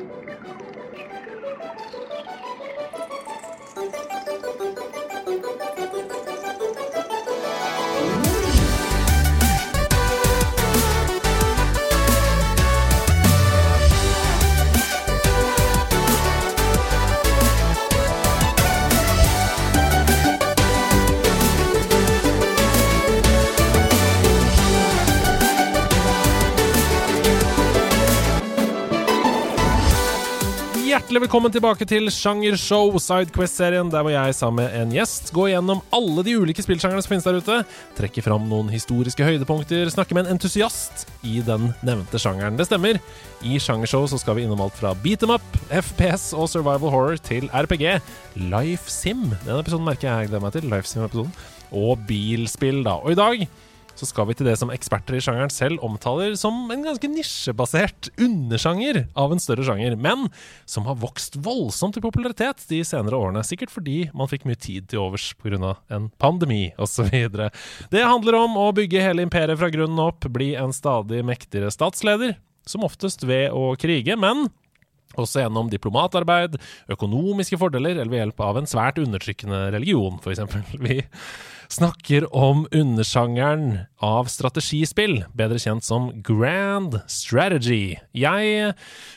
Thank you. Hjertelig velkommen tilbake til Sjangershow, Sidequest-serien, der hvor jeg sammen med en gjest går gjennom alle de ulike spillsjangrene som finnes der ute, trekker fram noen historiske høydepunkter, snakker med en entusiast i den nevnte sjangeren. Det stemmer. I Sjangershow så skal vi innom alt fra beat em up, FPS og survival horror til RPG, Life Sim. Den episoden merker jeg gleder meg til. Life Sim-episoden. Og bilspill, da. Og i dag så skal vi til det som eksperter i sjangeren selv omtaler som en ganske nisjebasert undersjanger av en større sjanger, men som har vokst voldsomt i popularitet de senere årene. Sikkert fordi man fikk mye tid til overs pga. en pandemi osv. Det handler om å bygge hele imperiet fra grunnen opp, bli en stadig mektigere statsleder, som oftest ved å krige, men også gjennom diplomatarbeid, økonomiske fordeler eller ved hjelp av en svært undertrykkende religion, f.eks. Vi snakker om undersjangeren av strategispill, bedre kjent som grand strategy. Jeg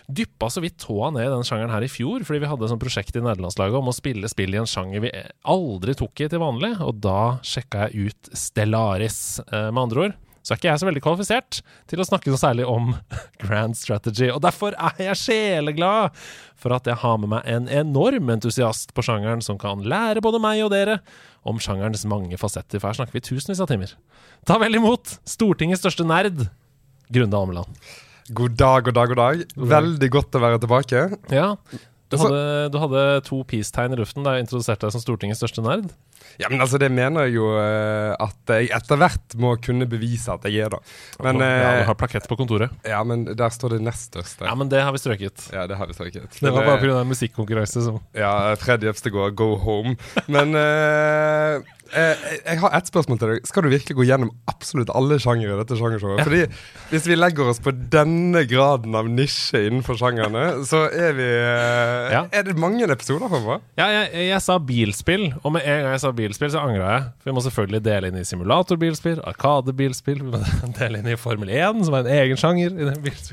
dyppa så vidt tåa ned i den sjangeren her i fjor, fordi vi hadde et prosjekt i nederlandslaget om å spille spill i en sjanger vi aldri tok i til vanlig, og da sjekka jeg ut Stellaris. Eh, med andre ord så er ikke jeg så veldig kvalifisert til å snakke noe særlig om grand strategy. Og derfor er jeg sjeleglad for at jeg har med meg en enorm entusiast på sjangeren som kan lære både meg og dere om sjangerens mange fasetter, for her snakker vi tusenvis av timer. Ta vel imot Stortingets største nerd, Grunde Almeland. God dag, god dag, god dag. Veldig godt å være tilbake. Ja, du hadde, du hadde to peace-tegn i luften da jeg introduserte deg som Stortingets største nerd. Ja, men altså, det mener jeg jo uh, at jeg etter hvert må kunne bevise at jeg er, da. Men, ja, du eh, har plakett på kontoret. Ja, men der står det nest største. Ja, men det har vi strøket. Ja, det har vi strøket. Det var bare pga. en musikkonkurranse som Ja, Freddy Øvstegård, go home. Men Eh, jeg har ett spørsmål til deg. Skal du virkelig gå gjennom absolutt alle sjangere i dette sjangershowet? Ja. Fordi Hvis vi legger oss på denne graden av nisje innenfor sjangerne, så er vi eh, ja. Er det mange episoder meg? Ja, jeg, jeg, sa bilspill, og med en gang jeg sa bilspill, så angra jeg. For vi må selvfølgelig dele inn i simulatorbilspill, arkadebilspill, vi må dele inn i Formel 1, som er en egen sjanger.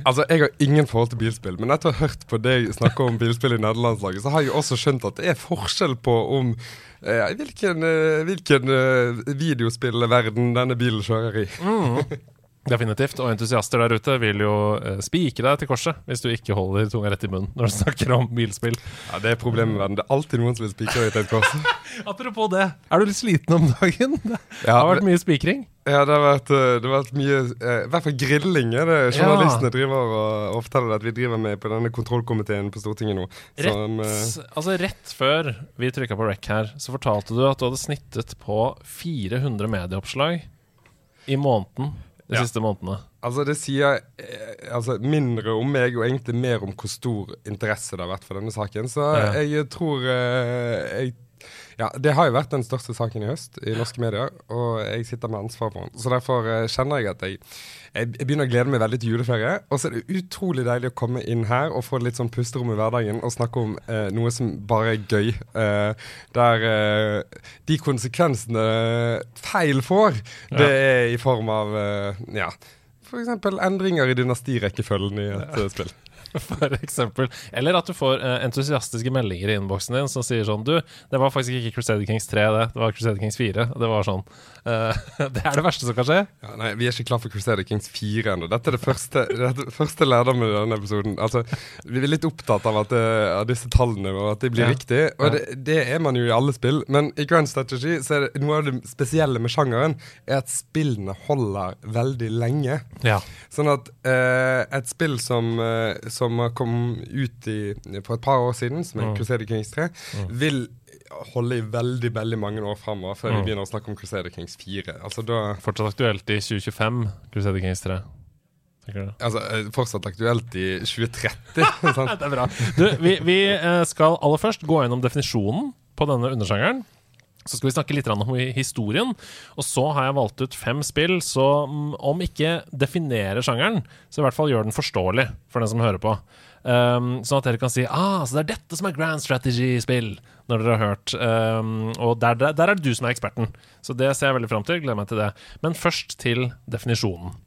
Altså, Jeg har ingen forhold til bilspill, men etter å ha hørt på deg snakke om bilspill i nederlandslaget, så har jeg også skjønt at det er forskjell på om hvilken, eh, hvilken eh, videospillverden denne bilen kjører i. Mm. Definitivt. Og entusiaster der ute vil jo uh, spike deg til korset hvis du ikke holder tunga rett i munnen når du snakker om bilspill. Ja, Det er problemet med verden. Det er alltid noen som vil spikre deg til et kors. Apropos det, er du litt sliten om dagen? Det har vært mye spikring? Ja, det har vært, det har vært mye I hvert fall grilling er det journalistene ja. driver og, og forteller at vi driver med på denne kontrollkomiteen på Stortinget nå. Som, rett, altså rett før vi trykka på rec her, så fortalte du at du hadde snittet på 400 medieoppslag i måneden de ja. siste månedene? Altså Det sier eh, altså, mindre om meg, og egentlig mer om hvor stor interesse det har vært for denne saken. Så ja. jeg tror eh, jeg ja, Det har jo vært den største saken i høst i norske medier, og jeg sitter med ansvar for den. Så derfor uh, kjenner jeg at jeg, jeg, begynner å glede meg veldig til juleferie. Og så er det utrolig deilig å komme inn her og få litt sånn pusterom i hverdagen og snakke om eh, noe som bare er gøy. Eh, der de konsekvensene feil får, ja. det er i form av ja, f.eks. endringer i dynastirekkefølgen i et spill. for eksempel. Eller at du får uh, entusiastiske meldinger i innboksen din som sier sånn Du, det var faktisk ikke Crusader Kings 3, det. Det var Crusader Kings 4. Det var sånn. Uh, det er det verste som kan skje. Ja, nei, vi er ikke klar for Crusader Kings 4 ennå. Dette er det første, det første lærdommen i denne episoden. Altså, vi er litt opptatt av, det, av disse tallene, og at de blir ja. riktige. Og det, det, er man jo i alle spill. Men i Grand Strategy så er det noe av det spesielle med sjangeren er at spillene holder veldig lenge. Ja. Sånn at uh, et spill som, som som kom ut i, for et par år siden, som er mm. Crusader Kings 3, mm. vil holde i veldig veldig mange år framover før mm. vi begynner å snakke om Crusader Kings 4. Altså da Fortsatt aktuelt i 2025, Crusader Kings 3. Altså, eh, Fortsatt aktuelt i 2030. det er bra. Du, vi, vi, eh, skal aller først gå gjennom definisjonen på denne undersjangeren. Så skal vi snakke litt om historien. Og så har jeg valgt ut fem spill som om ikke definerer sjangeren, så i hvert fall gjør den forståelig for den som hører på. Um, sånn at dere kan si ah, så det er dette som er grand strategy-spill, når dere har hørt. Um, og der, der, der, er det du som er eksperten. Så det ser jeg veldig fram til. Gleder meg til det. Men først til definisjonen.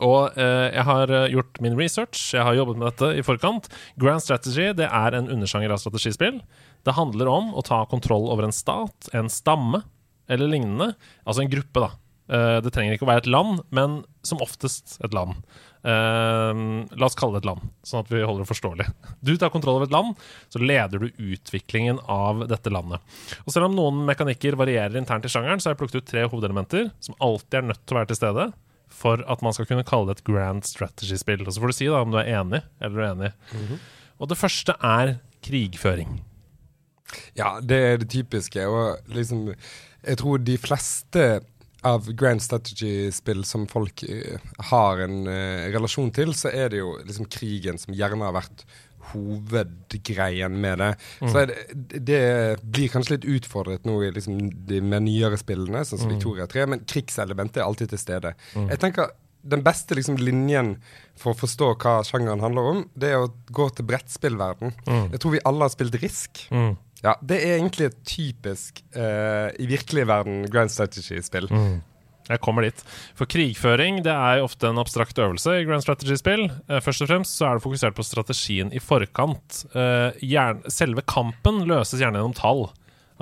Og eh, jeg har eh, gjort min research, jeg har jobbet med dette i forkant. Grand strategy det er en undersjanger av strategispill. Det handler om å ta kontroll over en stat, en stamme eller lignende. Altså en gruppe, da. Uh, det trenger ikke å være et land, men som oftest et land. Uh, la oss kalle det et land, sånn at vi holder det forståelig. Du tar kontroll over et land, så leder du utviklingen av dette landet. Og Selv om noen mekanikker varierer internt i sjangeren, så har jeg plukket ut tre hovedelementer som alltid er nødt til å være til stede for at man skal kunne kalle det et grand strategy-spill. Og Så får du si da om du er enig eller uenig. Mm -hmm. Og det første er krigføring. Ja, det er det typiske. Og liksom Jeg tror de fleste av grand strategy-spill som folk uh, har en uh, relasjon til, så er det jo liksom krigen som gjerne har vært hovedgreien med det. Mm. Så det, det, blir kanskje litt utfordret nå liksom de mer nyere spillene, sånn som mm. Victoria 3, men krigselementet er alltid til stede. Mm. Jeg tenker den beste liksom, linjen for å forstå hva sjangeren handler om, det er å gå til brettspillverden. Mm. Jeg tror vi alle har spilt Risk. Mm. Ja, Det er egentlig et typisk uh, i virkelig verden grand strategy-spill. Mm. Jeg kommer dit. For krigføring det er ofte en abstrakt øvelse i grand strategy-spill. Uh, først og fremst så er det fokusert på strategien i forkant. Uh, selve kampen løses gjerne gjennom tall.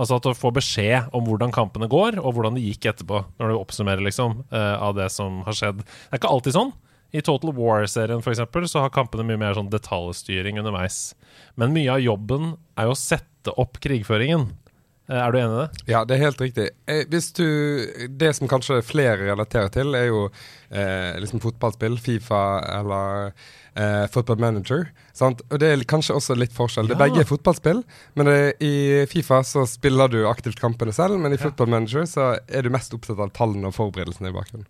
Altså at du får beskjed om hvordan kampene går, og hvordan det gikk etterpå. Når du oppsummerer liksom av det som har skjedd. Det er ikke alltid sånn. I Total War-serien for eksempel, så har kampene mye mer sånn detaljstyring underveis. Men mye av jobben er jo å sette opp krigføringen. Eh, er du enig i det? Ja, det er helt riktig. Eh, hvis du, Det som kanskje flere relaterer til, er jo eh, liksom fotballspill. Fifa eller eh, Football Manager. Sant? Og det er kanskje også litt forskjell. Ja. Det er fotballspill, men det, i Fifa så spiller du aktivt kampene selv. Men i ja. Football Manager så er du mest opptatt av tallene og forberedelsene i bakgrunnen.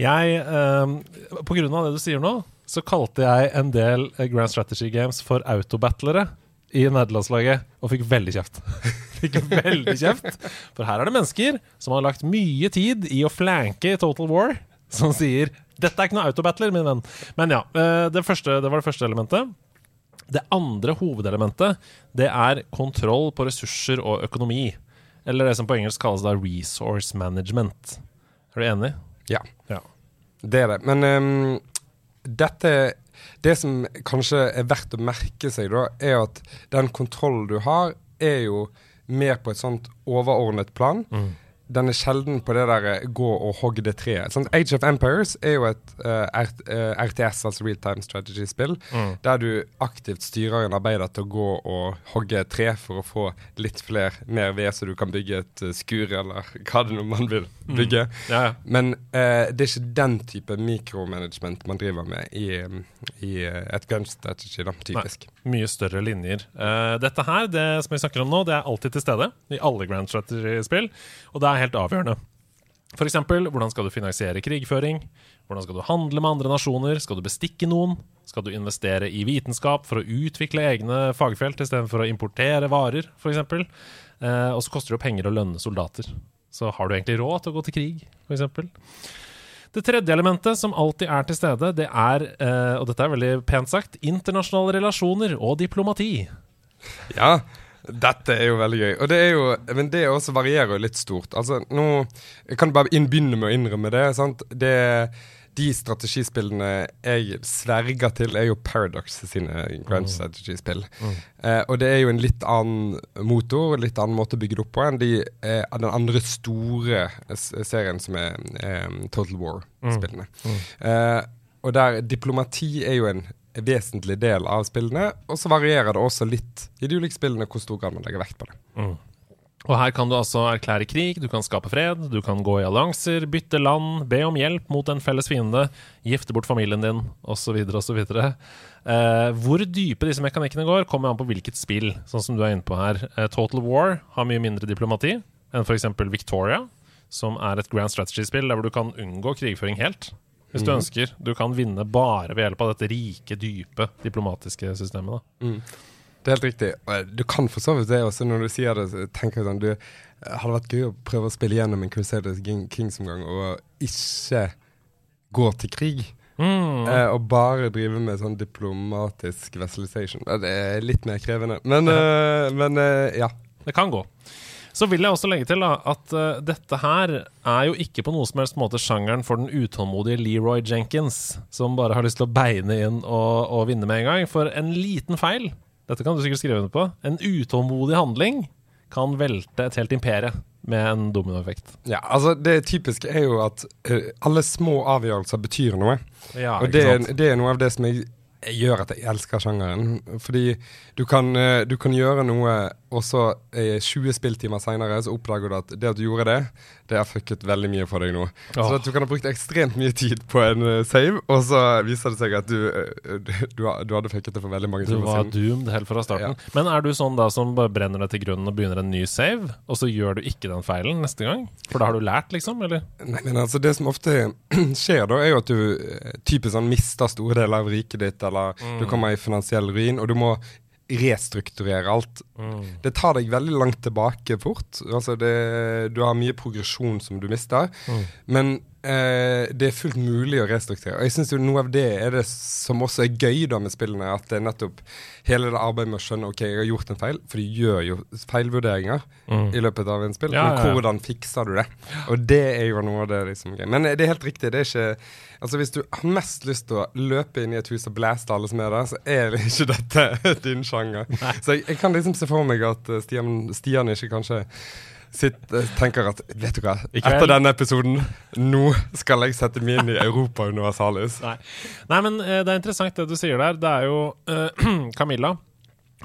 Jeg, eh, På grunn av det du sier nå, så kalte jeg en del Grand Strategy Games for autobattlere i nederlandslaget og fikk veldig kjeft. fikk veldig kjeft. For her er det mennesker som har lagt mye tid i å flanke Total War, som sier 'Dette er ikke noe autobattler, min venn'. Men ja, eh, det, første, det var det første elementet. Det andre hovedelementet, det er kontroll på ressurser og økonomi. Eller det som på engelsk kalles da resource management. Er du enig? Ja. ja. Det er det. Men um, dette det som kanskje er verdt å merke seg, da, er at den kontrollen du har, er jo mer på et sånt overordnet plan. Mm den er sjelden på det der eh, gå og hogg det treet. Sånn, Age of Empires er jo et uh, eh, RTS, altså real time strategy-spill, mm. der du aktivt styrer en arbeider til å gå og hogge et tre for å få litt flere, mer ved, så du kan bygge et uh, skur, eller hva det nå man vil mm. bygge. Mm. Ja, ja. Men uh, det er ikke den type mikromanagement man driver med i, i et gun strategy, da, typisk. Nei, mye større linjer. dette her, det som vi snakker om nå, det er alltid til stede i alle grand strategy-spill, og det er helt avgjørende. F.eks.: Hvordan skal du finansiere krigføring? Hvordan skal du handle med andre nasjoner? Skal du bestikke noen? Skal du investere i vitenskap for å utvikle egne fagfelt istedenfor å importere varer, f.eks.? Eh, og så koster det jo penger å lønne soldater. Så har du egentlig råd til å gå til krig, f.eks.? Det tredje elementet som alltid er til stede, det er, eh, og dette er veldig pent sagt, internasjonale relasjoner og diplomati. Ja, dette er jo veldig gøy. Og det er jo, men det også varierer jo litt stort. Altså, nå jeg kan bare begynne med å innrømme det. sant? Det de strategispillene jeg sverger til, er jo Paradox sine grand mm. strategy-spill. Mm. Eh, og det er jo en litt annen motor, litt annen måte å bygge det opp på enn de, eh, den andre store serien som er eh, Total War-spillene. Mm. mm. Eh, og der diplomati er jo en vesentlig del av spillene. Og så varierer det også litt i de ulike spillene hvor stor grad man legger vekt på det. Mm. Og her kan du altså erklære krig, du kan skape fred, du kan gå i allianser, bytte land, be om hjelp mot en felles fiende, gifte bort familien din, osv., osv. Eh, hvor dype disse mekanikkene går, kommer an på hvilket spill, sånn som du er inne på her. Eh, Total War har mye mindre diplomati enn f.eks. Victoria, som er et grand strategy-spill der hvor du kan unngå krigføring helt hvis du mm. ønsker. Du kan vinne bare ved hjelp av dette rike, dype diplomatiske systemet. Mm. Det er helt riktig. Du kan for så vidt det også når du sier det. tenker jeg sånn, du, Hadde vært gøy å prøve å spille gjennom en Crusaders Kings-omgang og ikke gå til krig? Mm. Eh, og bare drive med sånn diplomatisk vesselization. Det er litt mer krevende. Men, uh, men uh, ja. Det kan gå. Så vil jeg også legge til da, at uh, dette her er jo ikke på noen som helst måte sjangeren for den utålmodige Leroy Jenkins, som bare har lyst til å beine inn og, og vinne med en gang. For en liten feil, dette kan du sikkert skrive under på, en utålmodig handling kan velte et helt imperie med en dominoeffekt. Ja, altså Det typiske er jo at uh, alle små avgjørelser betyr noe. Ja, og det, det, er noe av det som jeg gjør at jeg elsker sjangeren. Fordi du kan, uh, du kan gjøre noe, og så 20 spilltimer seinere så oppdager du at det at du gjorde det, det har fucket veldig mye for deg nå. Oh. Så at du kan ha brukt ekstremt mye tid på en uh, save, og så viser det seg at du, uh, du, du hadde fucket det for veldig mange timer siden. Du var doomed helt fra starten. Ja. Men er du sånn da som bare brenner deg til grunnen og begynner en ny save, og så gjør du ikke den feilen neste gang? For da har du lært, liksom? Eller? Nei, men altså, det som ofte skjer da, er jo at du typisk sånn mister store deler av riket ditt, eller mm. du kommer i finansiell ruin, og du må restrukturere alt. Mm. Det tar deg veldig langt tilbake fort. Altså det, du har mye progresjon som du mister. Mm. Men eh, det er fullt mulig å restrukturere. Og jeg syns noe av det er det som også er gøy da med spillene. At det er nettopp hele det arbeidet med å skjønne ok, jeg har gjort en feil. For de gjør jo feilvurderinger mm. i løpet av en spill. Ja, Men hvordan fikser du det? Og det er jo noe av det liksom gøy. Men det er helt riktig. det er ikke Altså Hvis du har mest lyst til å løpe inn i et hus og blæste alle som er der, så er det ikke dette din sjanger. Nei. Så jeg, jeg, kan liksom se for meg at eh, Stian, Stian ikke kanskje sitter, eh, tenker at Vet du hva, etter denne episoden, nå skal jeg sette meg inn i Europa Universalis. Nei. Nei, men eh, det er interessant det du sier der. Det er jo uh, Camilla,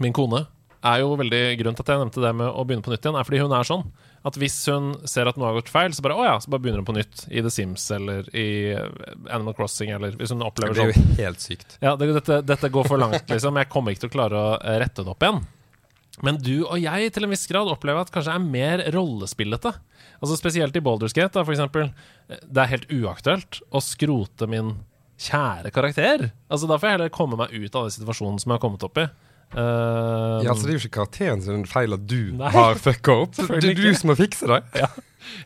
min kone, er jo veldig Grunnen til at jeg nevnte det med å begynne på nytt igjen, er fordi hun er sånn. At hvis hun ser at noe har gått feil, så bare, å ja, så bare begynner hun på nytt i The Sims eller i Animal Crossing. Eller hvis hun opplever sånn. Det blir jo helt sykt. Ja, det, dette, dette, går for langt, liksom. Jeg kommer ikke til å klare å rette det opp igjen. Men du og jeg til en viss grad opplever at kanskje er mer rollespillete. Altså Spesielt i Boulderskate, da, for eksempel. Det er helt uaktuelt å skrote min kjære karakter. Altså Da får jeg heller komme meg ut av den situasjonen som jeg har kommet opp i. Uh, ja, altså Det er jo ikke karakteren sin feil at du nei, har fucka opp. Det er du som må fikse det. Ja,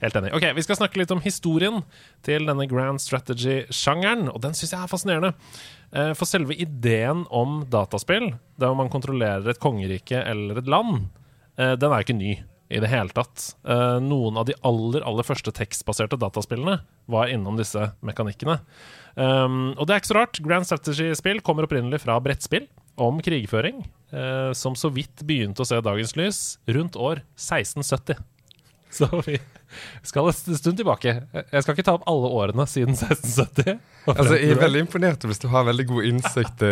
helt enig. Ok, Vi skal snakke litt om historien til denne grand strategy-sjangeren, og den syns jeg er fascinerende. Uh, for selve ideen om dataspill, der man kontrollerer et kongerike eller et land, uh, den er ikke ny i det hele tatt. noen av de aller, aller første tekstbaserte dataspillene var innom disse mekanikkene. Um, og det er ikke så rart. Grand Strategy-spill kommer opprinnelig fra brettspill om krigføring, eh, som så vidt begynte å se dagens lys rundt år 1670. Så vi skal en stund tilbake. Jeg skal ikke ta opp alle årene siden 1670. Altså, jeg er veldig imponert hvis du har veldig god innsikt.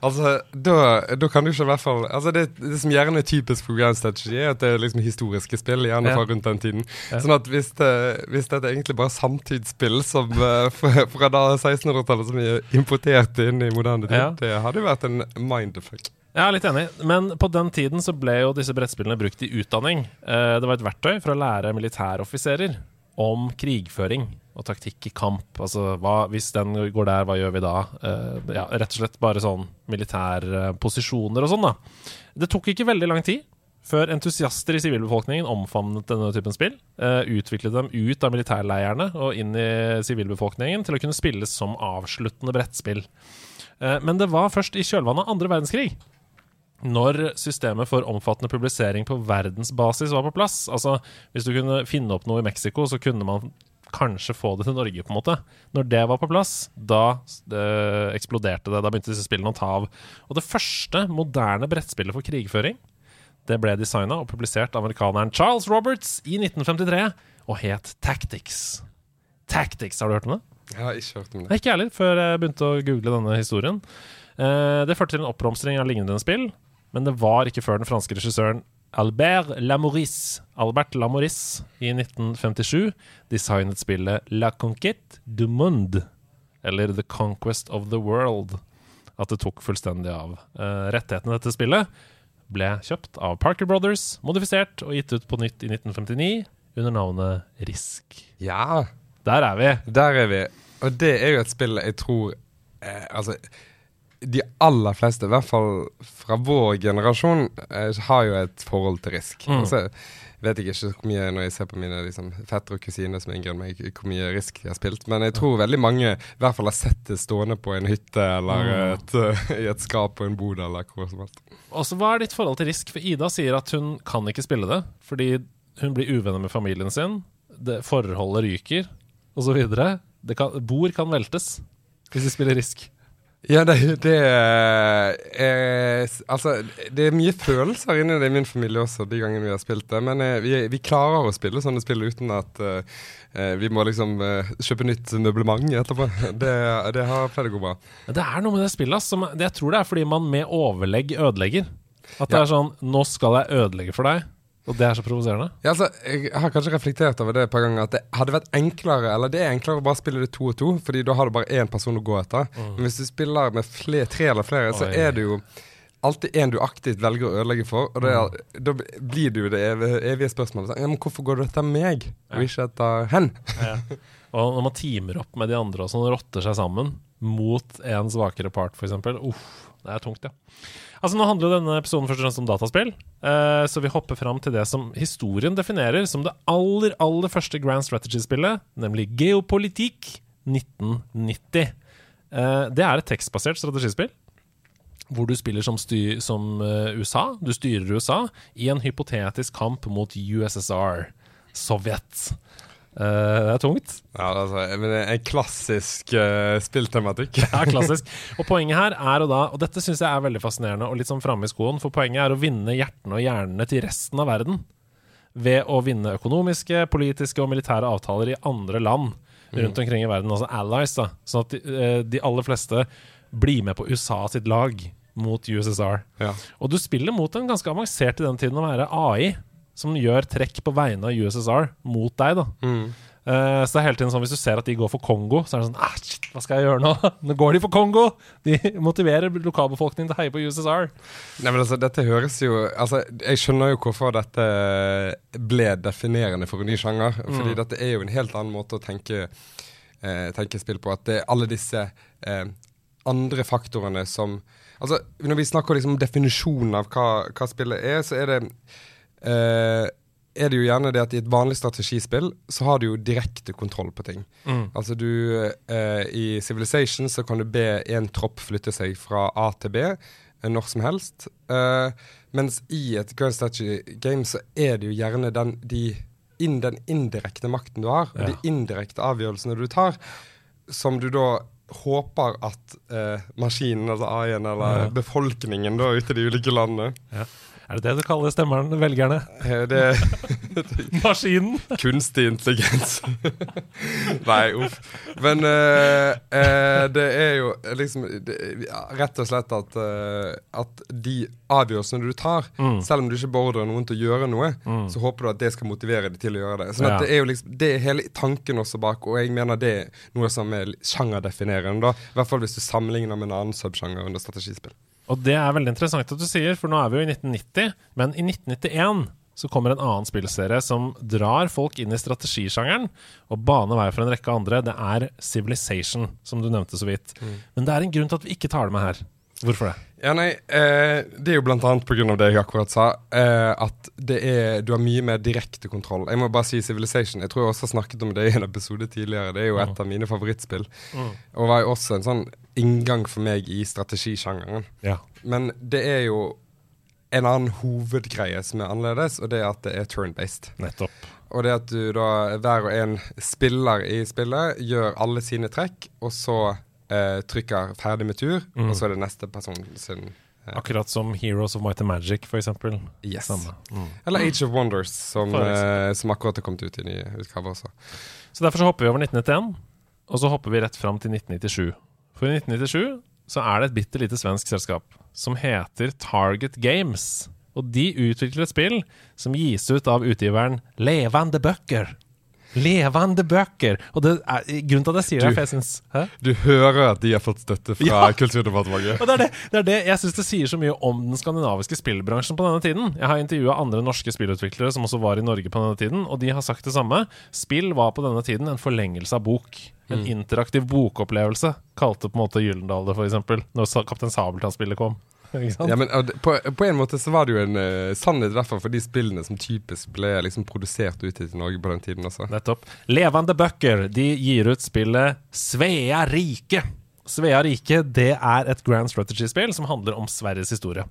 altså, da, da, kan du ikke i hvert fall altså det, det, som gjerne er typisk Strategy, er at det er liksom historiske spill, gjerne fra rundt den tiden. Sånn at hvis, det, hvis dette er egentlig bare samtidsspill som, uh, fra da 1600-tallet som er importert inn i moderne tid, ja. det hadde jo vært en mindfuck. Jeg er litt enig, men på den tiden så ble jo disse brettspillene brukt i utdanning. Eh, det var et verktøy for å lære militæroffiserer om krigføring og taktikk i kamp. Altså hva, hvis den går der, hva gjør vi da? Eh, ja, rett og slett bare sånn militærposisjoner og sånn, da. Det tok ikke veldig lang tid før entusiaster i sivilbefolkningen omfavnet denne typen spill. Uh, utviklet dem ut av militærleirene og inn i sivilbefolkningen til å kunne spilles som avsluttende brettspill. Men det var først i kjølvannet av andre verdenskrig når systemet for omfattende publisering på verdensbasis var på plass. Altså, Hvis du kunne finne opp noe i Mexico, så kunne man kanskje få det til Norge, på en måte. Når det var på plass, da øh, eksploderte det. Da begynte disse spillene å ta av. Og det første moderne brettspillet for krigføring det ble designa og publisert av amerikaneren Charles Roberts i 1953 og het Tactics. Tactics, har du hørt om det? Jeg har ikke hørt om det. Ikke ærlig, før jeg begynte å google denne historien. Eh, det førte til en oppblomstring av lignende spill men det var ikke før den franske regissøren Albert Lamouris, Albert Lamouris i 1957 designet spillet La Conquête du Monde, eller The Conquest of the World, at det tok fullstendig av. Uh, rettighetene til dette spillet ble kjøpt av Parker Brothers, modifisert og gitt ut på nytt i 1959 under navnet Risk. Ja. Der er vi. Der er vi. Og det er jo et spill jeg tror eh, Altså de aller fleste, i hvert fall fra vår generasjon, eh, har jo et forhold til Risk. Mm. Altså, vet jeg ikke hvor mye når jeg ser på mine liksom, fettere og kusiner som er yngre enn meg, hvor mye Risk de har spilt. Men jeg tror veldig mange i hvert fall har sett det stående på en hytte eller Mm. et, eh, i et skap på en bod eller hvor som helst. Og så Hva er ditt forhold til Risk? For Ida sier at hun kan ikke spille det fordi hun blir uvenner med familien sin, det, forholdet ryker osv. Bord kan veltes hvis de spiller Risk. Ja, det, det er Altså, det er mye følelser inni det i min familie også, de gangene vi har spilt det. Men eh, vi, vi klarer å spille sånne spill uten at eh, eh, vi må liksom eh, kjøpe nytt møblement etterpå. Det, det har pleid å gå bra. Det er noe med det spillet ass, som Jeg tror det er fordi man med overlegg ødelegger. At det Ja. er sånn Nå skal jeg ødelegge for deg. Og det er så provoserende. Ja, altså, jeg har kanskje reflektert over det et par ganger, at det hadde vært enklere Eller det er enklere å bare spille det to og to, Fordi da har du bare én person å gå etter. Men hvis du spiller med flere, tre eller flere, så er det jo alltid en du aktivt velger å ødelegge for. Og det mm. da blir det jo det evige, evige spørsmålet. sånn, Ja, men hvorfor går du etter meg, og ikke etter hen? Og når man teamer opp med de andre og sånn, rotter seg sammen mot en svakere part, f.eks. Uff, det er tungt, ja. Altså Nå handler jo denne episoden først og fremst om dataspill, uh, så vi hopper fram til det som historien definerer som det aller, aller første Grand Strategy-spillet, nemlig Geopolitikk 1990. Uh, det er et tekstbasert strategispill. Hvor du spiller som, styr, som uh, USA. Du styrer USA i en hypotetisk kamp mot USSR, Sovjet. Eh, det er tungt. Ja, altså, En klassisk uh, spilltematikk. Ja, klassisk. Og poenget her er da Og dette syns jeg er veldig fascinerende og litt sånn framme i skoen, for poenget er å vinne hjertene og hjernene til resten av verden. Ved å vinne økonomiske, politiske og militære avtaler i andre land rundt omkring i verden, altså allies, da. Sånn at de, eh, de aller fleste blir med på USA sitt lag mot USSR. Ja. Og du spiller mot en ganske avansert i den tiden å være AI, som gjør trekk på vegne av USSR mot deg, da. Mm. Uh, så det er hele tiden sånn Hvis du ser at de går for Kongo, så er det sånn ah, shit, Hva skal jeg gjøre nå? Nå går de for Kongo! De motiverer lokalbefolkningen til å heie på USSR. Nei, men altså, dette høres jo Altså, Jeg skjønner jo hvorfor dette ble definerende for en ny sjanger. Fordi dette er jo en helt annen måte å tenke, eh, tenke spill på. At det er alle disse eh, andre faktorene som Altså, Når vi snakker liksom om definisjonen av hva, hva spillet er, så er det eh, er det jo gjerne det at i et vanlig strategispill så har du jo direkte kontroll på ting. Altså du eh, I Civilization så kan du be en tropp flytte seg fra A til B eh, når som helst. Eh, mens i et Grand Statue Game så er det jo gjerne den, de, in, den indirekte makten du har, og Ja. de indirekte avgjørelsene du tar, som du da håper at eh, maskinen, altså AI-en, eller Ja. befolkningen da ute i de ulike landene Er det det du kaller stemmeren, velgerne? eh, Det Maskinen! Kunstig intelligens. Nei, uff. Men uh, uh, det er jo liksom det, Rett og slett at, uh, at de avgjørelsene du tar, Mm. selv om du ikke beordrer noen til å gjøre noe, så håper du at det skal motivere dem til å gjøre det. Sånn at Ja. Det er jo liksom Det er hele tanken også bak, og jeg mener det er noe som er sjangerdefinerende. da I hvert fall hvis du sammenligner med en annen subsjanger under strategispill. Og det er veldig interessant at du sier, for nå er vi jo i 1990. Men i 1991 så kommer en annen spillserie som drar folk inn i strategisjangeren og baner vei for en rekke andre. Det er Civilization, som du nevnte så vidt. Men det er en grunn til at vi ikke tar det med her. Hvorfor det? Ja, nei, eh, Det er jo blant annet av det jeg akkurat sa, eh, at det er, du har mye mer direkte kontroll. Jeg må bare si Civilization. Jeg tror jeg også har snakket om det i en episode tidligere. Det er jo et av mine favorittspill. Og var jo også en sånn inngang for meg i strategisjangeren. Ja. Men det er jo en annen hovedgreie som er annerledes, og det er at det er turn-based. Nettopp. Og det at du da, hver og en spiller i spillet, gjør alle sine trekk, og så eh, trykker ferdig med tur, og så er det neste person sin eh, Akkurat som Heroes of Might and Magic, for eksempel. Yes. Mm. Eller Age of Wonders, som, eh, som akkurat har kommet ut i ny utgave også. Så derfor så hopper vi over 1991, og så hopper vi rett fram til 1997. For i 1997 så er det et bitte lite svensk selskap som heter Target Games. Og de utvikler et spill som gis ut av utgiveren Levende Bøker. Levende bøker! Og det er, grunnen til at jeg sier det, for jeg syns Hæ? Du hører at de har fått støtte fra Ja. Kulturdepartementet. Og det er det, det, er det jeg syns det sier så mye om den skandinaviske spillbransjen på denne tiden. Jeg har intervjua andre norske spillutviklere som også var i Norge på denne tiden, og de har sagt det samme. Spill var på denne tiden en forlengelse av bok. En interaktiv bokopplevelse, kalte på en måte Gyllendal det, f.eks. Når Kaptein Sabeltann-spillet kom. Ja, men på, på en måte så var det jo en uh, sannhet i hvert fall for de spillene som typisk ble liksom produsert og utgitt i Norge på den tiden også. Nettopp. Levende bøker de gir ut spillet Svea rike. Svea rike det er et grand strategy-spill som handler om Sveriges historie.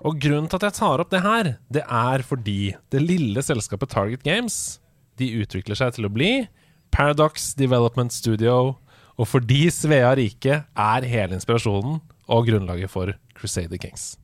Og Grunnen til at jeg tar opp det her, det er fordi det lille selskapet Target Games de utvikler seg til å bli Paradox Development Studio, og fordi Svea rike er hele inspirasjonen og grunnlaget for Crusader Kings.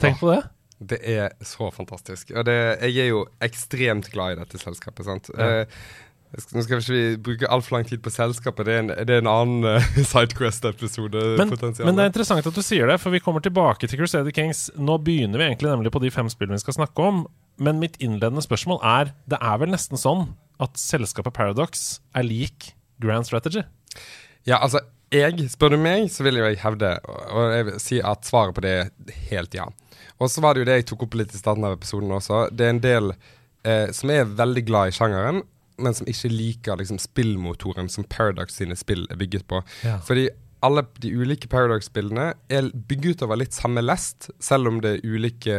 Tenk på det. Det er så fantastisk. Og det, jeg er jo ekstremt glad i dette selskapet. sant? Ja. Eh, nå skal vi ikke bruke altfor lang tid på selskapet. Det er en, det er en annen uh, Sidequest-episode. Men, men det er interessant at du sier det, for vi kommer tilbake til Crusader Kings. Nå begynner vi egentlig nemlig på de fem spillene vi skal snakke om. Men mitt innledende spørsmål er Det er vel nesten sånn at selskapet Paradox er lik Grand Strategy? Ja, altså, jeg, spør du meg, så vil jeg hevde, og jeg vil si at svaret på det er helt ja. Og så var det jo det jeg tok opp litt i starten av episoden også. Det er en del eh, som er veldig glad i sjangeren, men som ikke liker liksom, spillmotoren som Paradox sine spill er bygget på. Ja. Fordi alle de ulike Paradox-spillene er bygget over litt samme lest, selv om det er ulike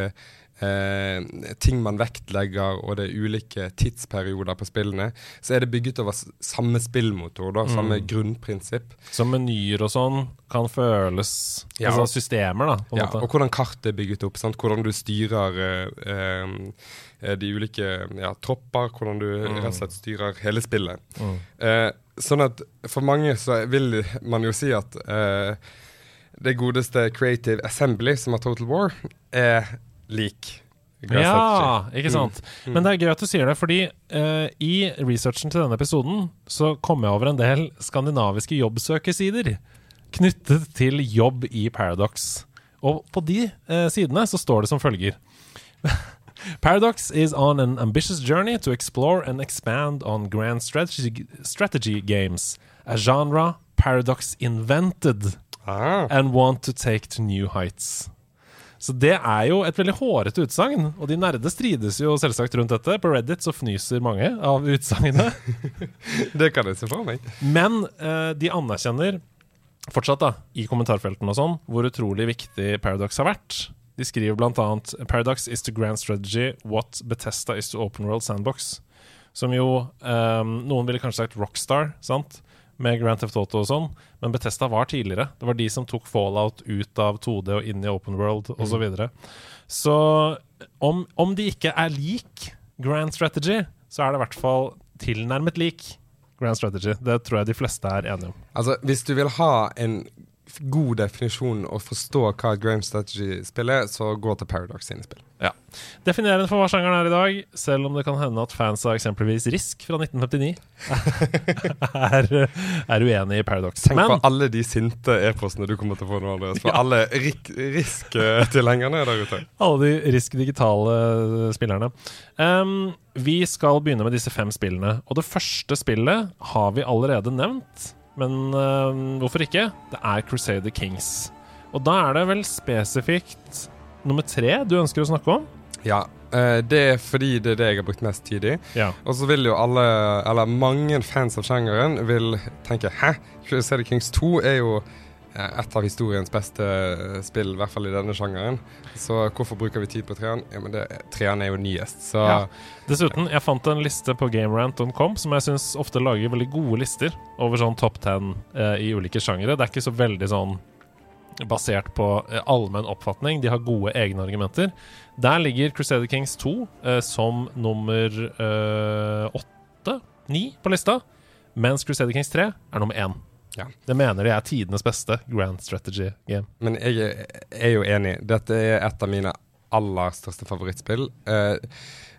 eh, ting man vektlegger, og det er ulike tidsperioder på spillene, så er det bygget over samme spillmotor, da, samme grunnprinsipp. Så menyer og sånn kan føles Ja. Altså systemer, da, Ja, måte. og hvordan kartet er bygget opp. Sant? Hvordan du styrer eh, eh, de ulike ja, tropper. Hvordan du rett og slett styrer hele spillet. Mm. Eh, sånn at for mange så vil man jo si at eh, det godeste Creative Assembly, som har Total War, er lik. Ja, ikke sant. Men det er gøy at du sier det, fordi uh, i researchen til denne episoden så kom jeg over en del skandinaviske jobbsøkersider knyttet til jobb i Paradox. Og på de uh, sidene så står det som følger. Paradox is on an ambitious journey to explore and expand on grand strategy, strategy games, a genre Paradox invented Ah, and want to take to new heights. Så det er jo et veldig hårete utsagn, og de nerde strides jo selvsagt rundt dette. På Reddit så fnyser mange av utsagnene. det kan jeg se for meg. Men eh, de anerkjenner fortsatt, da, i kommentarfeltene og sånn, hvor utrolig viktig Paradox har vært. De skriver annet Paradox is to grand strategy what Bethesda is to open world sandbox. Som jo eh, Noen ville kanskje sagt Rockstar, sant? Med Grand Theft Auto og sånn. Men Bethesda var tidligere. Det var de som tok Fallout ut av 2D og inn i open world osv. Så, videre. så om, om de ikke er lik Grand Strategy, så er det i hvert fall tilnærmet lik Grand Strategy. Det tror jeg de fleste er enige om. Altså, hvis du vil ha en god definisjon og forstå hva et Grand Strategy-spill er, så gå til Paradox sine spill. Ja. Definerende for hva sjangeren er i dag, selv om det kan hende at fans av eksempelvis Risk fra 1959 er, er uenig i Paradox. Tenk Men på alle de sinte e-postene du kommer til å få nå, Andreas. For Ja. alle Risk-tilhengerne der ute. alle de Risk digitale spillerne. Um, vi skal begynne med disse fem spillene. Og det første spillet har vi allerede nevnt. Men uh, hvorfor ikke? Det er Crusader Kings. Og da er det vel spesifikt nummer tre du ønsker å snakke om? Ja, eh, det er fordi det er det jeg har brukt mest tid i. Ja. Og så vil jo alle, eller mange fans av sjangeren, vil tenke Hæ? Crusader Kings 2 er jo et av historiens beste eh, spill, i hvert fall i denne sjangeren. Så hvorfor bruker vi tid på treeren? Ja, men det, treeren er jo nyest, så Ja. Dessuten, jeg fant en liste på gamerant.com som jeg syns ofte lager veldig gode lister over sånn top ten eh, i ulike sjangere. Det er ikke så veldig sånn basert på eh, allmenn oppfatning. De har gode egne argumenter. Der ligger Crusader Kings 2 eh, som nummer eh, åtte, ni på lista, mens Crusader Kings 3 er nummer én. Ja. Det mener de er tidenes beste grand strategy game. Men jeg er- jo enig. Dette er et av mine aller største favorittspill. Eh,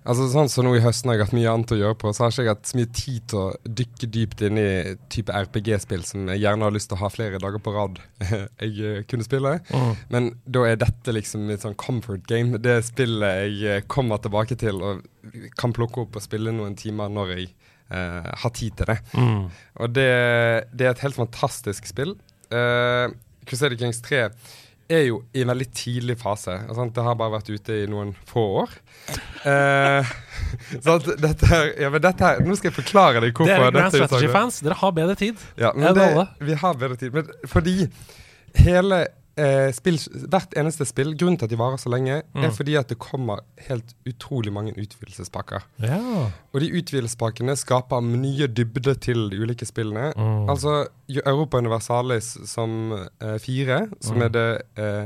altså sånn som nå i høsten har jeg hatt mye annet å gjøre på, så har ikke jeg hatt så mye tid til å dykke dypt inn i type RPG-spill som jeg gjerne har lyst til å ha flere dager på rad jeg eh, kunne spille. Men da er dette liksom mitt sånn comfort game. Det spillet jeg eh, kommer tilbake til og kan plukke opp og spille noen timer når jeg uh, har tid til det. Mm. Og det, det, er et helt fantastisk spill. Uh, Crusader Kings 3 er jo i en veldig tidlig fase. Sant? det har bare vært ute i noen få år. Eh, dette her, ja, men dette her Nå skal jeg forklare deg hvorfor. Dere Grand Strategy-fans, dere har bedre tid ja, men det, Vi har bedre tid. Men fordi hele eh, spill, hvert eneste spill, grunnen til at de varer så lenge, mm. er fordi at det kommer helt utrolig mange utvidelsespakker. Ja. Og de utvidelsespakkene skaper nye dybde til de ulike spillene. Mm. Altså Europa Universalis som eh, fire, som mm. er det eh,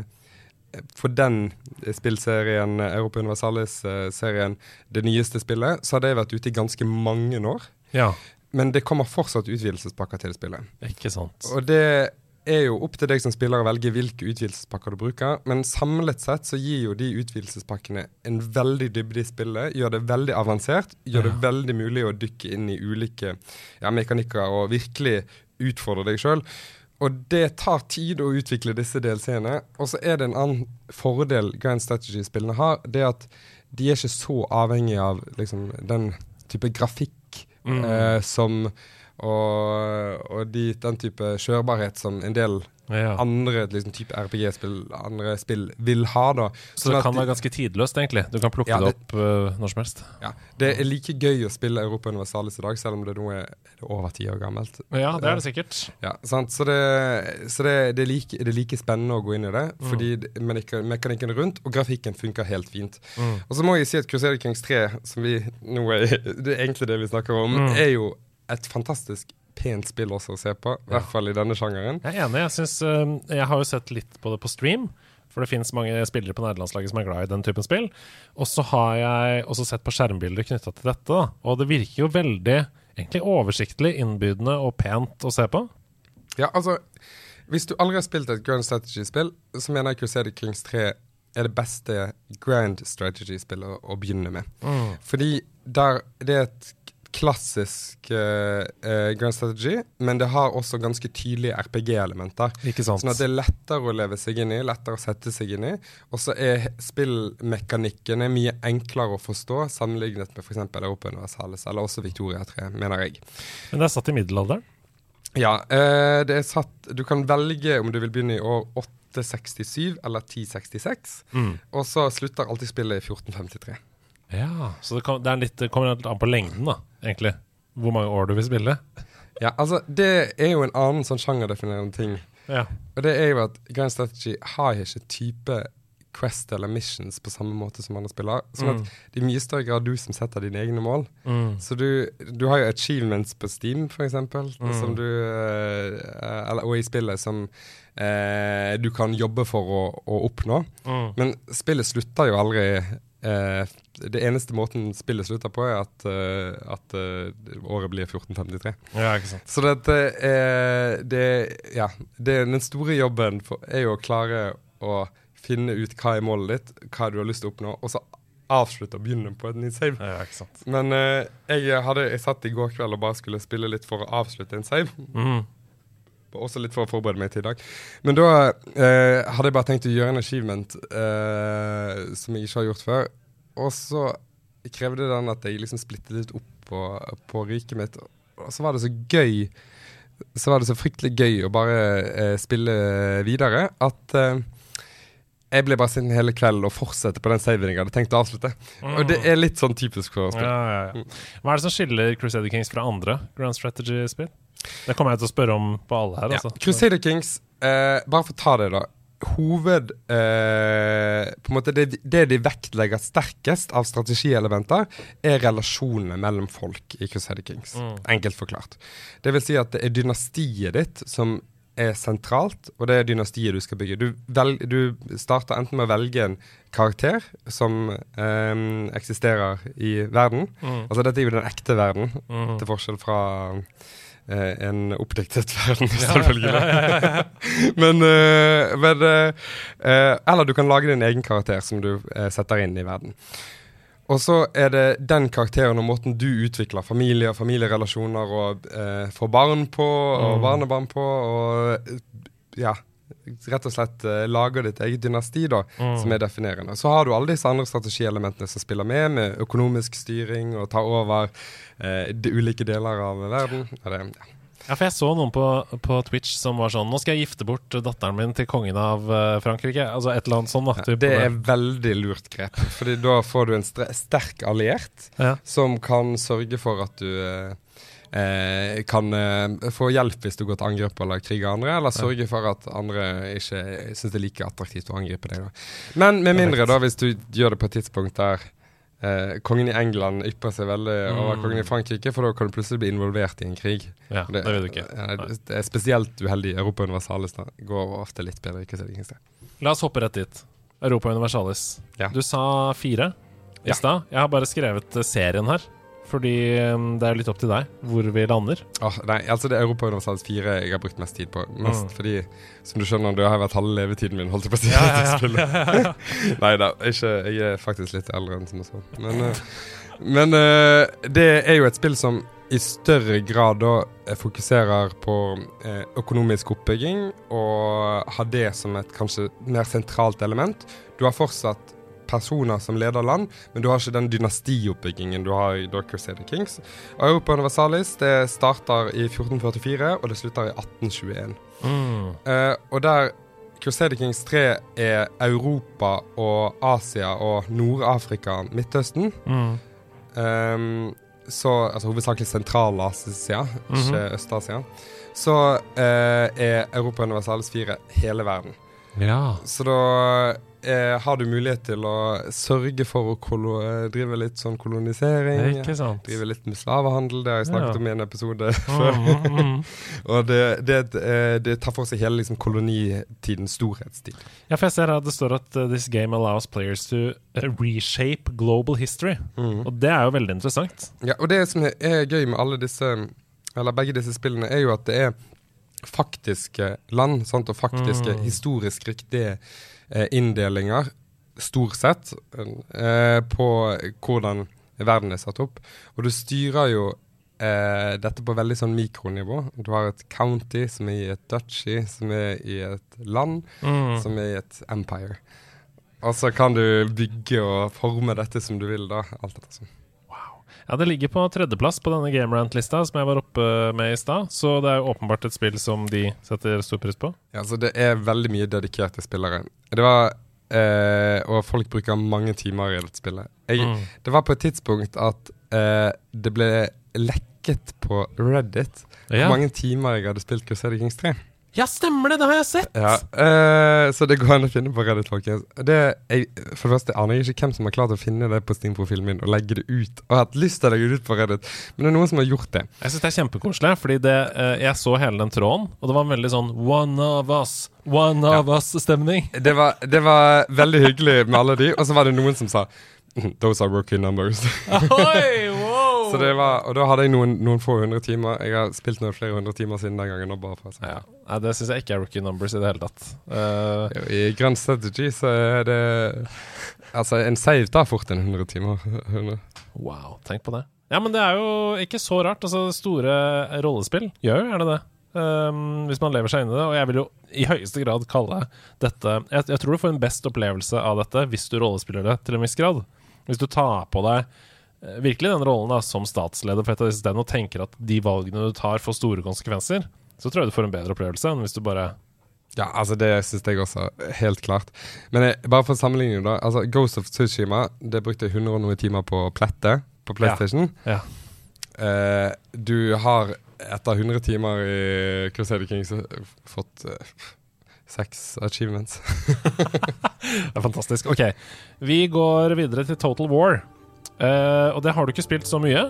for den spillserien, Europa Universalis-serien, det nyeste spillet, så har det vært ute i ganske mange år. Ja. Men det kommer fortsatt utvidelsespakker til spillet. Ikke sant. Og det er jo opp til deg som spiller å velge hvilke utvidelsespakker du bruker, men samlet sett så gir jo de utvidelsespakkene en veldig dybde i spillet. Gjør det veldig avansert. Gjør ja. det veldig mulig å dykke inn i ulike ja, mekanikker og virkelig utfordre deg sjøl. Og det tar tid å utvikle disse delseerne. Og så er det en annen fordel Grand Strategy-spillene har. Det at de er ikke så avhengig av liksom, den type grafikk mm. eh, som og, og de, den type kjørbarhet som en del ja. andre liksom, type RPG-spill andre spill vil ha. da. Så sånn det kan de, være ganske tidløst, egentlig? Du kan plukke ja, det, det, opp uh, når som helst? Ja. Det er like gøy å spille Europa Universalis i dag, selv om det nå er, er over ti år gammelt. Ja, det er det sikkert. Ja, sant? Så, det, så det, det, er like, det, er like, spennende å gå inn i det, mm. fordi mekanikken rundt og grafikken funker helt fint. Mm. Og så må jeg si at Crusader Kings 3, som vi nå er, det er egentlig det vi snakker om, mm. er jo et fantastisk pent spill også å se på. I hvert fall i denne sjangeren. Jeg er enig. Jeg, synes, uh, jeg har jo sett litt på det på stream. For det finnes mange spillere på nederlandslaget som er glad i den typen spill. Og så har jeg også sett på skjermbilder knytta til dette. Da. Og det virker jo veldig egentlig oversiktlig, innbydende og pent å se på. Ja, altså Hvis du aldri har spilt et grand strategy-spill, så mener jeg Crusader Kings 3 er det beste grand strategy-spillet å begynne med. Mm. Fordi der, det er et klassisk uh, uh, Grand Strategy, men det har også ganske tydelige RPG-elementer. Sånn at det er lettere å leve seg inn i, lettere å sette seg inn i. Og så er spillmekanikken mye enklere å forstå sammenlignet med f.eks. Europa Universalis eller også Victoria 3, mener jeg. Men det er satt i middelalderen? Ja. Uh, det er satt Du kan velge om du vil begynne i år 867 eller 1066, mm. og så slutter alltid spillet i 1453. Ja, Så det, kom, det, litt, det kommer litt an på lengden, da, egentlig. Hvor mange år du vil spille. Ja, altså, det er jo en annen sånn sjangerdefinerende ting. Ja. Og det er jo at Grand Strategy har ikke type Quest eller Missions på samme måte som andre spiller. Sånn mm. at det er mye større grad du som setter dine egne mål. Mm. Så du, du, har jo achievements på Steam, eksempel, mm. som du uh, eller, Og i spillet som uh, du kan jobbe for å, å oppnå. Mm. Men spillet slutter jo aldri Uh, det eneste måten spillet slutter på, er at, uh, at uh, året blir 1453. Ja, ikke sant. Så dette er det, Ja. Det, den store jobben for, er jo å klare å finne ut hva er målet ditt, hva du har lyst til å oppnå, og så avslutte og begynne på et nytt save. Ja, ikke sant. Men jeg, hadde, jeg satt i går kveld og bare skulle spille litt for å avslutte en save. Mm. Også litt for å forberede meg til i dag. Men da eh, hadde jeg bare tenkt å gjøre en achievement eh, som jeg ikke har gjort før. Og så krevde den at jeg liksom splittet litt opp på, på riket mitt. Og så var det så gøy Så var det så fryktelig gøy å bare eh, spille videre at eh, jeg ble bare sittende hele kvelden og fortsette på den saven jeg hadde tenkt å avslutte. Mm. Og det er litt sånn typisk for å spille. Ja, ja, ja. Hva er det som skiller Crusader Kings fra andre Grand Strategy-spill? Det kommer jeg til å spørre om på alle her. Altså. Crusader Kings, eh, bare for å ta det, da. Hoved eh, På en måte det, det, de vektlegger sterkest av strategielementer, er relasjonene mellom folk i Crusader Kings. Mm. Enkelt forklart. Det vil si at det er dynastiet ditt som er sentralt, og det er dynastiet du skal bygge. Du, velg, du starter enten med å velge en karakter som eh, eksisterer i verden. Mm. Altså dette er jo den ekte verden, mm. til forskjell fra en oppdiktet verden, selvfølgelig. Ja, ja, ja, men, uh, men uh, Eller du kan lage din egen karakter som du setter inn i verden. Og så er det den karakteren og måten du utvikler familie og familierelasjoner og eh, får barn på og mm. barnebarn på og ja, rett og slett uh, lager ditt eget dynasti, da, mm. som er definerende. Så har du alle disse andre strategielementene som spiller med, med økonomisk styring og tar over uh, de ulike deler av verden. Ja, det, ja. Ja, for jeg så noen på, på, Twitch som var sånn Nå skal jeg gifte bort datteren min til kongen av uh, Frankrike. Altså et eller annet sånn Da, ja, det er veldig lurt grep. Fordi da får du en sterk alliert som kan sørge for at du uh, eh, kan eh, få hjelp hvis du går til angrep eller kriger andre, eller sørge for at andre ikke syns det er like attraktivt å angripe deg. Da. Men med mindre, da, hvis du gjør det på et tidspunkt der eh, kongen i England ypper seg veldig mm. over kongen i Frankrike, for da kan du plutselig bli involvert i en krig. Ja, det, det, vet du ikke. Ja, det er spesielt uheldig. Europa Universalis går ofte litt bedre. La oss hoppe rett dit. Europa Universalis. Ja. Du sa fire i stad. Jeg har bare skrevet serien her. Fordi um, det er litt opp til deg hvor vi lander. Oh, nei, altså Det er Europa Universalis 4 jeg har brukt mest tid på. Mest mm. fordi, som du skjønner, det har vært halve levetiden min. holdt jeg på å si. Ja, ja, ja. nei da, ikke, jeg er faktisk litt eldre enn som så. Men, uh, men uh, det er jo et spill som i større grad da eh, fokuserer på økonomisk oppbygging, og har det som et kanskje mer sentralt element. Du har fortsatt personer som leder land, men du har ikke den dynastioppbyggingen du har i Dark Crusader Kings. Europa Universalis det starter i 1444, og det slutter i 1821. Mm. Uh, og der Crusader Kings 3 er Europa og Asia og Nord-Afrika, Midtøsten. Mm. Um, så, altså hovedsakelig Sentral-Asia, mm -hmm. ikke Øst-Asia. Så uh, er Europa Universalis 4 hele verden. Ja. Så da eh, har du mulighet til å sørge for å drive litt sånn kolonisering. Drive litt med slavehandel, det har jeg snakket ja. om i en episode mm, før. Mm, mm. og det, det, eh, det, tar for seg hele liksom, kolonitidens storhetstid. Ja, for jeg ser her det står at uh, this game allows players to reshape global history. Mm. Og det er jo veldig interessant. Ja, og det som er gøy med alle disse, eller begge disse spillene, er jo at det er faktiske land sant, og faktiske mm. historisk riktige Eh, inndelinger, stort sett, eh, på hvordan verden er satt opp. Og du styrer jo eh, dette på veldig sånn mikronivå. Du har et county som er i et duchy, som er i et land, mm. som er i et empire. Og så kan du bygge og forme dette som du vil, da. Alt dette sånn. Ja, Det ligger på tredjeplass på denne GameRant-lista som jeg var oppe med i stad. Så det er jo åpenbart et spill som de setter stor pris på. Ja, så Det er veldig mye dedikerte spillere. Det var eh, Og folk bruker mange timer i dette spillet. Jeg, mm. Det var på et tidspunkt at eh, det ble lekket på Reddit hvor ja. mange timer jeg hadde spilt Crusader Kings 3. Ja, stemmer det! Det har jeg sett! Ja, uh, Så det går an å finne på Reddit, folkens. Det, jeg, for det første aner jeg ikke hvem som har klart å finne det på Steam-profilen min og legge det ut. Og hatt lyst til å legge det ut på Reddit, men det er noen som har gjort det. Jeg syns det er kjempekoselig, fordi det, uh, jeg så hele den tråden, og det var en veldig sånn one of us, one of ja. us-stemning. Det, det, var veldig hyggelig med alle de, og så var det noen som sa Those are rookie numbers. Ahoy, wow. så det var, og da hadde jeg noen, noen, få hundre timer. Jeg har spilt noen flere hundre timer siden den gangen. Bare for å si. ja. Nei, det syns jeg ikke er rookie numbers i det hele tatt. Uh, I Grand Strategy så er det Altså, en save tar fort en 100 timer. 100. Wow, tenk på det. Ja, men det er jo ikke så rart. Altså, store rollespill gjør jo gjerne det. Um, hvis man lever seg inn i det. Og jeg vil jo i høyeste grad kalle dette jeg, jeg, tror du får en best opplevelse av dette hvis du rollespiller det til en viss grad. Hvis du tar på deg eh, virkelig den rollen da, som statsleder for et av disse stedene og tenker at de valgene du tar, får store konsekvenser, så tror jeg du får en bedre opplevelse enn hvis du bare ja, altså det syns jeg også, helt klart. Men jeg, bare for sammenligning, da. Altså Ghost of Tsushima det brukte jeg 100 og noen timer på å plette på PlayStation. Ja. ja. Uh, du har etter 100 timer i Crusader Kings fått uh, Seks achievements. det er fantastisk. OK, vi går videre til Total War. Uh, og det har du ikke spilt så mye?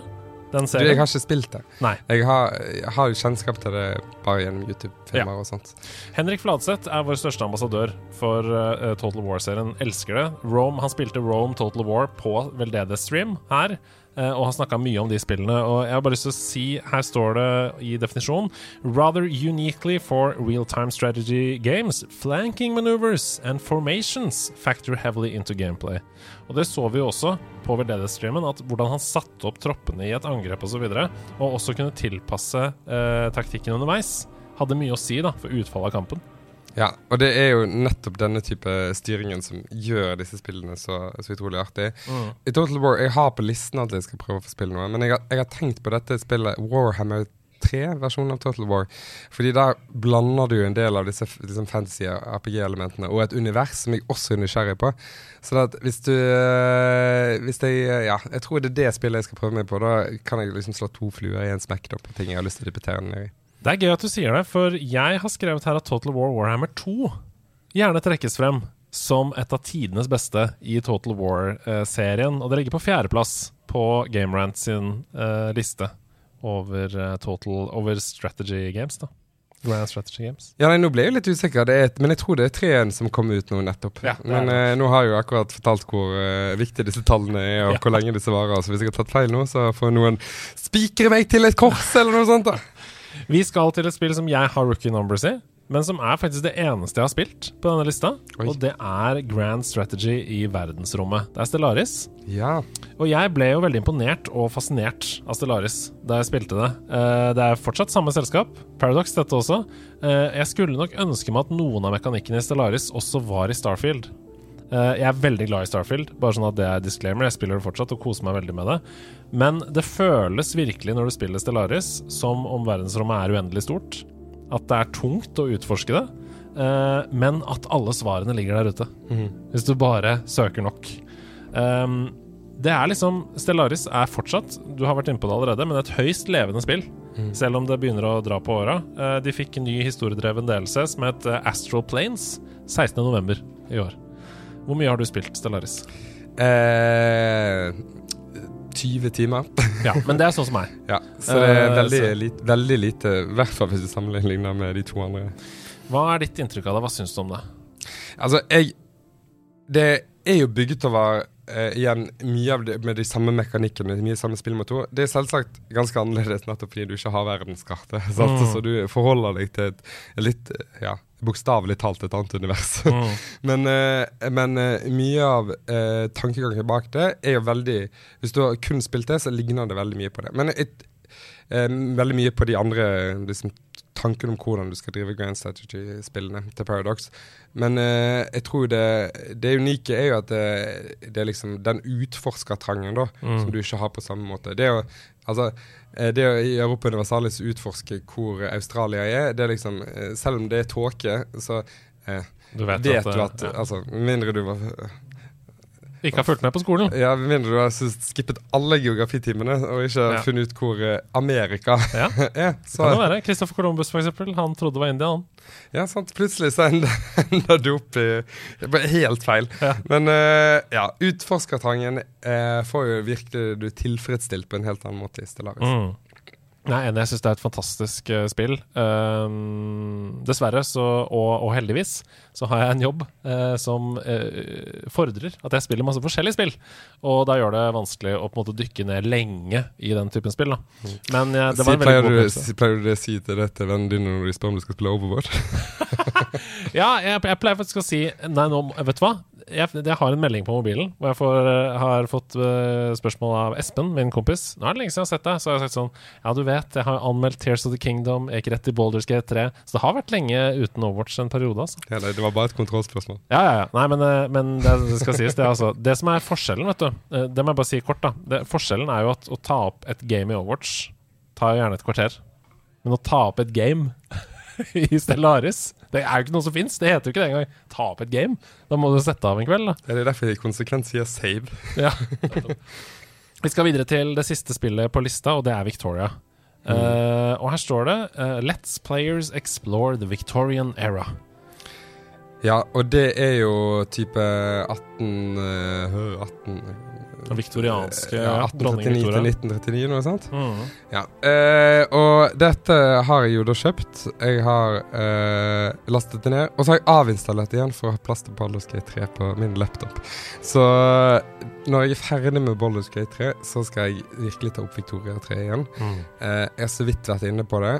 Den serien? Du, jeg har ikke spilt det. Nei. Jeg har, jeg har kjennskap til det bare gjennom YouTube-filmer ja. og sånt. Henrik Fladseth er vår største ambassadør for uh, Total War-serien. Elsker det. Rome, han spilte Rome Total War på veldedighetsstream her. Eh, og har snakka mye om de spillene. Og jeg har bare lyst til å si, her står det i definisjonen Rather uniquely for real-time strategy games, flanking maneuvers and formations factor heavily into gameplay. Og det så vi jo også på veldedighetsstreamen, at hvordan han satte opp troppene i et angrep osv., og, så og også kunne tilpasse eh, taktikken underveis, hadde mye å si da, for utfallet av kampen. Ja, og det er jo nettopp denne type styringen som gjør disse spillene så, så utrolig artig. Mm. I Total War, Jeg har på listen at jeg skal prøve å få spille noe, men jeg har, jeg har tenkt på dette spillet Warhammer 3-versjonen av Total War. Fordi der blander du en del av disse liksom fantasy RPG-elementene og et univers som jeg også er nysgjerrig på. Så hvis du øh, Hvis jeg Ja, jeg tror det er det spillet jeg skal prøve meg på. Da kan jeg liksom slå to fluer i en smekk på ting jeg har lyst til å dyppetere ned i. Det er gøy at du sier det, for jeg har skrevet her at Total War Warhammer 2 gjerne trekkes frem som et av tidenes beste i Total War-serien. Og det ligger på fjerdeplass på GameRant sin uh, liste over, uh, total, over strategy games. da Grand Strategy Games. Ja, nei, Nå ble jeg litt usikker, det er, men jeg tror det er treen som kom ut nå nettopp. Ja, men uh, nå har jeg jo akkurat fortalt hvor uh, viktige disse tallene er, og Ja. hvor lenge disse varer. Så hvis jeg har tatt feil nå, så får noen spikre meg til et kors, eller noe sånt. da Vi skal til et spill som jeg har rookie numbers i, men som er faktisk det eneste jeg har spilt på denne lista. Oi. Og det er Grand Strategy i verdensrommet. Det er Stellaris. Ja. Og jeg ble jo veldig imponert og fascinert av Stellaris da jeg spilte det. Eh, det er fortsatt samme selskap, Paradox dette også. Eh, jeg skulle nok ønske meg at noen av mekanikkene i Stellaris også var i Starfield. Eh, jeg er veldig glad i Starfield, bare sånn at det er disclaimer. Jeg spiller det fortsatt og koser meg veldig med det. Men det føles virkelig når du spiller Stellaris, som om verdensrommet er uendelig stort. At det er tungt å utforske det. eh, men at alle svarene ligger der ute. Hvis du bare søker nok. Um, det er liksom Stellaris er fortsatt, du har vært inne på det allerede, men et høyst levende spill. Selv om det begynner å dra på åra. Eh, de fikk en ny historiedreven delelse som het Astral Planes 16.11. i år. Hvor mye har du spilt Stellaris? Eh, 20 timer. Ja, men det er sånn som meg. ja, så det er Eh, veldig, uh, lite, veldig lite, i hvert fall hvis du sammenligner med de to andre. Hva er ditt inntrykk av det? Hva syns du om det? Altså, jeg Det er jo bygget over Uh, igjen mye av det med de samme mekanikkene, mye samme spillmotor. Det er selvsagt ganske annerledes nettopp fordi du ikke har verdenskartet. Mm. Så du forholder deg til et litt ja, bokstavelig talt et annet univers. Mm. men eh, men eh, mye av eh, tankegangen bak det er jo veldig Hvis du har kun spilt det, så ligner det veldig mye på det. Men et, veldig mye på de andre liksom, tankene om hvordan du skal drive grand strategy-spillene til Paradox. Men eh, jeg tror det, det unike er jo at det, det er liksom den utforskertrangen da, Mm. som du ikke har på samme måte. Det å, altså, eh, det å i Europa Universalis utforske hvor Australia er, det er liksom eh, Selv om det er tåke, så eh, Du vet, vet, du at ja. altså, mindre du var Ikke har fulgt med på skolen. ja, med mindre du har skippet alle geografitimene og ikke Ja. funnet ut hvor eh, Amerika Ja, er. Kan det kan være. Christopher Columbus, for eksempel. Han trodde det var India, han. ja, sant. Plutselig så ender du opp i det Helt feil. Ja. Men uh, ja, utforskertrangen uh, får jo virkelig du tilfredsstilt på en helt annen måte i Stellaris. Mm. Nei, enig. Jeg syns det er et fantastisk uh, spill. Um, dessverre, så, og, og heldigvis, så har jeg en jobb uh, som uh, fordrer at jeg spiller masse forskjellige spill. Og da gjør det vanskelig å på en måte dykke ned lenge i den typen spill. Da. Men ja, det Si, var en pleier, veldig god opplevelse. pleier du å si til dette til vennene dine når du spør om du skal spille Overwatch? Ja, jeg, jeg pleier faktisk å si Nei, nå, vet du hva? Jeg, jeg har en melding på mobilen hvor jeg får, eh, har fått eh, spørsmål av Espen, min kompis. Nå er det lenge siden jeg har sett deg. Så har jeg sagt sånn Ja, du vet, jeg har anmeldt Tears of the Kingdom, jeg gikk rett i Boulders Gate 3. Så det har vært lenge uten Overwatch en periode, altså. Ja, det var bare et kontrollspørsmål. Ja, ja, ja. Nei, men, eh, men det, det skal sies, det, altså. Det som er forskjellen, vet du Det må jeg bare si kort, da. Det, forskjellen er jo at å ta opp et game i Overwatch tar jo gjerne et kvarter. Men å ta opp et game i Stellaris Det er jo ikke noe som fins. Det heter jo ikke det engang. Ta opp et game. Da må du sette av en kveld, da. Det er derfor jeg konsekvent sier save. Ja. Vi skal videre til det siste spillet på lista, og det er Victoria. Eh, og her står det uh, Let's players explore the Victorian era. Ja, og det er jo type 18 eh, 18 Den viktorianske ja, 1839 Victoria. til 1939, noe sånt. Mm. Ja. eh, og dette har jeg jo da kjøpt. Jeg har eh, lastet det ned. Og så har jeg avinstallert det igjen for å ha plass til Baldur's Gate 3 på min laptop. Så når jeg er ferdig med Baldur's Gate 3, så skal jeg virkelig ta opp Victoria 3 igjen. Mm. Eh, jeg har så vidt vært inne på det.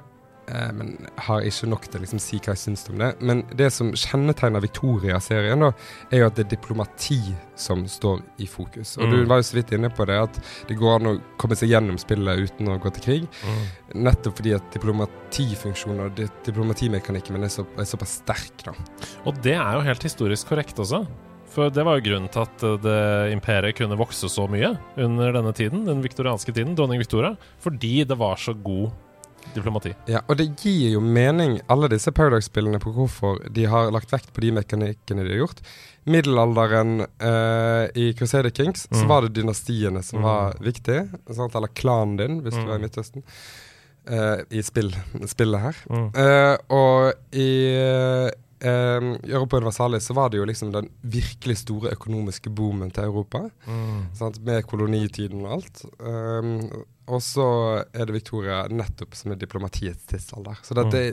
Eh, men har ikke nok til å liksom, si hva jeg syns om det. Men det som kjennetegner Victoria-serien, da, er jo at det er diplomati som står i fokus. Og mm. du var jo så vidt inne på det, at det går an å komme seg gjennom spillet uten å gå til krig. Mm. Nettopp fordi at diplomatifunksjonen og diplomatimekanikken er, så, er såpass sterk, da. Og det er jo helt historisk korrekt også. For det var jo grunnen til at det imperiet kunne vokse så mye under denne tiden, den viktorianske tiden, dronning Victoria, fordi det var så god diplomati. Ja, og det gir jo mening, alle disse Paradox-spillene, på hvorfor de har lagt vekt på de mekanikkene de har gjort. Middelalderen eh, i Crusader Kings mm. så var det dynastiene som mm. var viktige. Sant? Eller klanen din, hvis mm. du er i Midtøsten. Eh, I spill, spillet her. Mm. Eh, og i eh, Europa Universalis så var det jo liksom den virkelig store økonomiske boomen til Europa. Mm. Med kolonitiden og alt. Um, og så er det Victoria nettopp som er diplomatiets tidsalder. Så det, mm. det,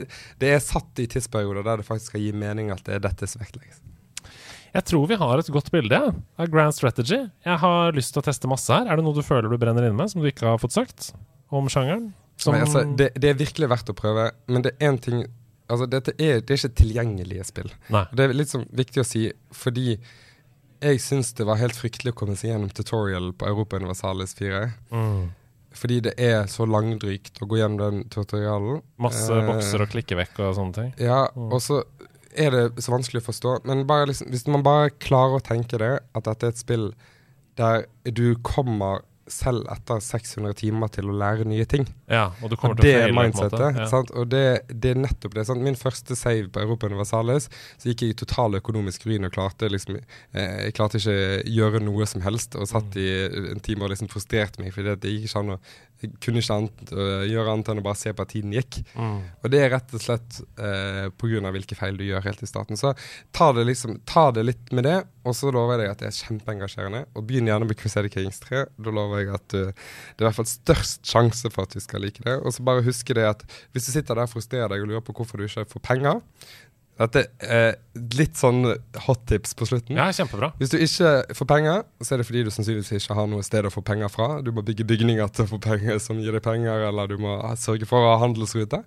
det, er satt i tidsperioder der det faktisk skal gi mening at det er dette som vektlegges. Jeg tror vi har et godt bilde av Grand Strategy. Jeg har lyst til å teste masse her. Er det noe du føler du brenner inne med, som du ikke har fått sagt om sjangeren? Nei, altså, det, det, er virkelig verdt å prøve, men det er én ting Altså, dette er, det er ikke tilgjengelige spill. Nei. Det er litt sånn viktig å si, fordi jeg syns det var helt fryktelig å komme seg gjennom tutorial på Europa Universalis 4. Mm. Fordi det er så langdrygt å gå gjennom den tutorialen. Masse eh, bokser å klikke vekk og sånne ting. Ja, mm. og så er det så vanskelig å forstå. Men liksom, hvis man bare klarer å tenke det, at dette er et spill der du kommer selv etter 600 timer til å lære nye ting. Ja, og du kommer og til å feile, mindsetet, ja. Og det, det, er nettopp det. Sant? Min første save på Europa Universalis, så gikk jeg i total økonomisk ruin og klarte liksom eh, Jeg klarte ikke gjøre noe som helst, og satt mm. i en time og liksom frustrerte meg, fordi det gikk ikke an å jeg kunne ikke annet, uh, gjøre annet enn å bare se på at tiden gikk. Mm. Og det er rett og slett uh, pga. hvilke feil du gjør helt i starten. Så ta det, liksom, ta det litt med det, og så lover jeg deg at det er kjempeengasjerende. Og begynn gjerne med Crusader Kings 3. Da lover jeg at uh, det er i hvert fall størst sjanse for at du skal like det. Og så bare huske det at hvis du sitter der og frustrerer deg og lurer på hvorfor du ikke får penger, dette er litt sånn hot tips på slutten. Ja, kjempebra. Hvis du ikke får penger, så er det fordi du sannsynligvis ikke har noe sted å få penger fra. Du må bygge bygninger til å få penger som gir deg penger, eller du må sørge for å ha handelsrute.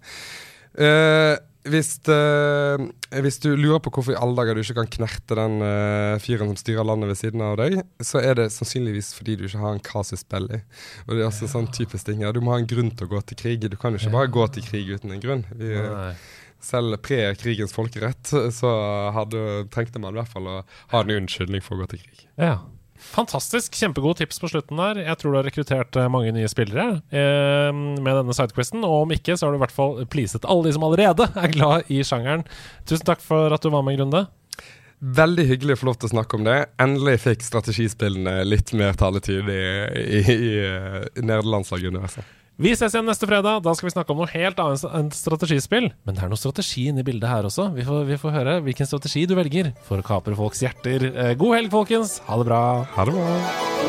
Uh, hvis, uh, hvis, du lurer på hvorfor i alle dager du ikke kan knerte den uh, fyren som styrer landet ved siden av deg, så er det sannsynligvis fordi du ikke har en casus belli. Og det er altså ja. sånn typisk ting. Ja, du må ha en grunn til å gå til krig. Du kan ikke bare gå til krig uten en grunn. Vi, Nei selv pre-krigens folkerett, så hadde, trengte man i hvert fall å ha en unnskyldning for å gå til krig. Ja. Fantastisk. Kjempegode tips på slutten der. Jeg tror du har rekruttert eh, mange nye spillere eh, med denne sidequesten. Og om ikke, så har du i hvert fall pleaset alle de som allerede er glad i sjangeren. Tusen takk for at du var med, Grunde. Veldig hyggelig å få lov til å snakke om det. Endelig fikk strategispillene litt mer taletid i, i, i, eh, nederlandslaget-universet. Vi ses igjen neste fredag. Da skal vi snakke om noe helt annet enn strategispill. Men det er noe strategi inne i bildet her også. Vi får, vi får høre hvilken strategi du velger for å kapre folks hjerter. Eh, god helg, folkens. Ha det bra. Ha det bra.